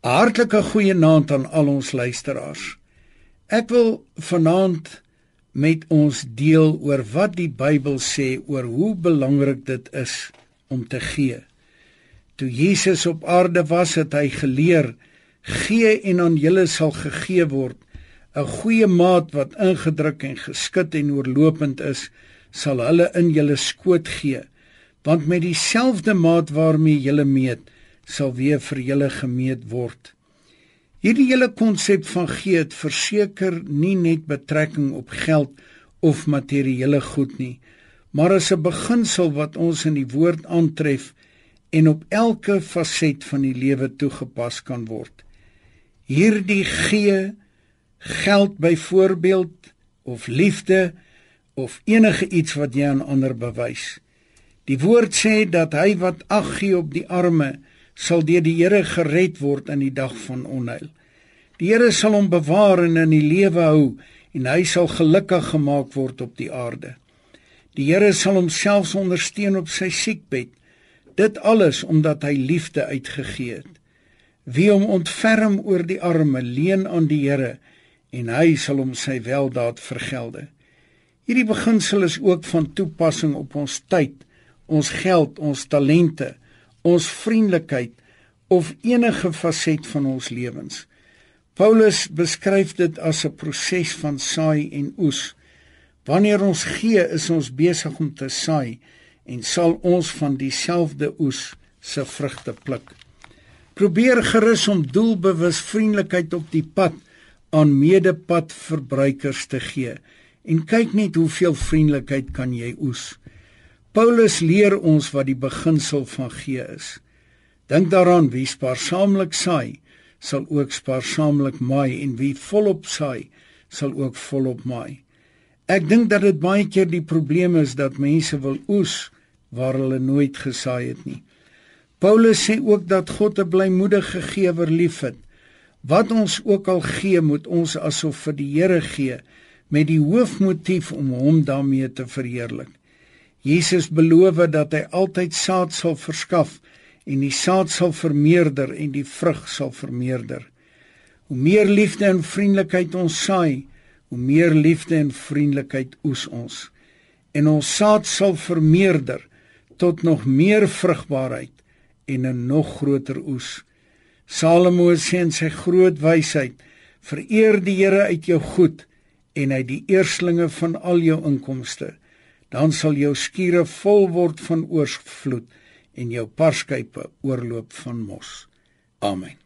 Hartlike goeienaand aan al ons luisteraars. Ek wil vanaand met ons deel oor wat die Bybel sê oor hoe belangrik dit is om te gee. Toe Jesus op aarde was, het hy geleer: "Gee en aan julle sal gegee word. 'n Goeie maat wat ingedruk en geskit en oorlopend is, sal hulle in julle skoot gee, want met dieselfde maat waarmee julle meet, sal weer vir julle gemeet word." Hierdie hele konsep van gee het verseker nie net betrekking op geld of materiële goed nie, maar is 'n beginsel wat ons in die woord aantref en op elke faset van die lewe toegepas kan word. Hierdie gee geld byvoorbeeld of liefde of enige iets wat jy aan ander bewys. Die woord sê dat hy wat ag gee op die arme sal deur die Here gered word in die dag van onheil. Die Here sal hom bewaar en in die lewe hou en hy sal gelukkig gemaak word op die aarde. Die Here sal homself ondersteun op sy siekbed. Dit alles omdat hy liefde uitgegee het. Wie hom ontferm oor die arme, leen aan die Here en hy sal hom sy weldaad vergelde. Hierdie beginsel is ook van toepassing op ons tyd, ons geld, ons talente, ons vriendelikheid of enige faset van ons lewens. Paulus beskryf dit as 'n proses van saai en oes. Wanneer ons gee, is ons besig om te saai en sal ons van dieselfde oes se vrugte pluk. Probeer gerus om doelbewus vriendelikheid op die pad aan medepadverbruikers te gee en kyk net hoeveel vriendelikheid kan jy oes. Paulus leer ons wat die beginsel van gee is. Dink daaraan wie spaarsaamlik saai, sal ook spaarsaamlik maai en wie volop saai, sal ook volop maai. Ek dink dat dit baie keer die probleem is dat mense wil oes waar hulle nooit gesaai het nie. Paulus sê ook dat God 'n blymoedige gewer liefhet. Wat ons ook al gee, moet ons asof vir die Here gee met die hoofmotief om hom daarmee te verheerlik. Jesus beloof dat hy altyd saad sal verskaf en die saad sal vermeerder en die vrug sal vermeerder. Hoe meer liefde en vriendelikheid ons saai, hoe meer liefde en vriendelikheid oes ons. En ons saad sal vermeerder tot nog meer vrugbaarheid en 'n nog groter oes. Salomo sê in sy groot wysheid: "Vereer die Here uit jou goed en uit die eerstlinge van al jou inkomste." Dan sal jou skure vol word van oorsvloed en jou parskype oorloop van mos. Amen.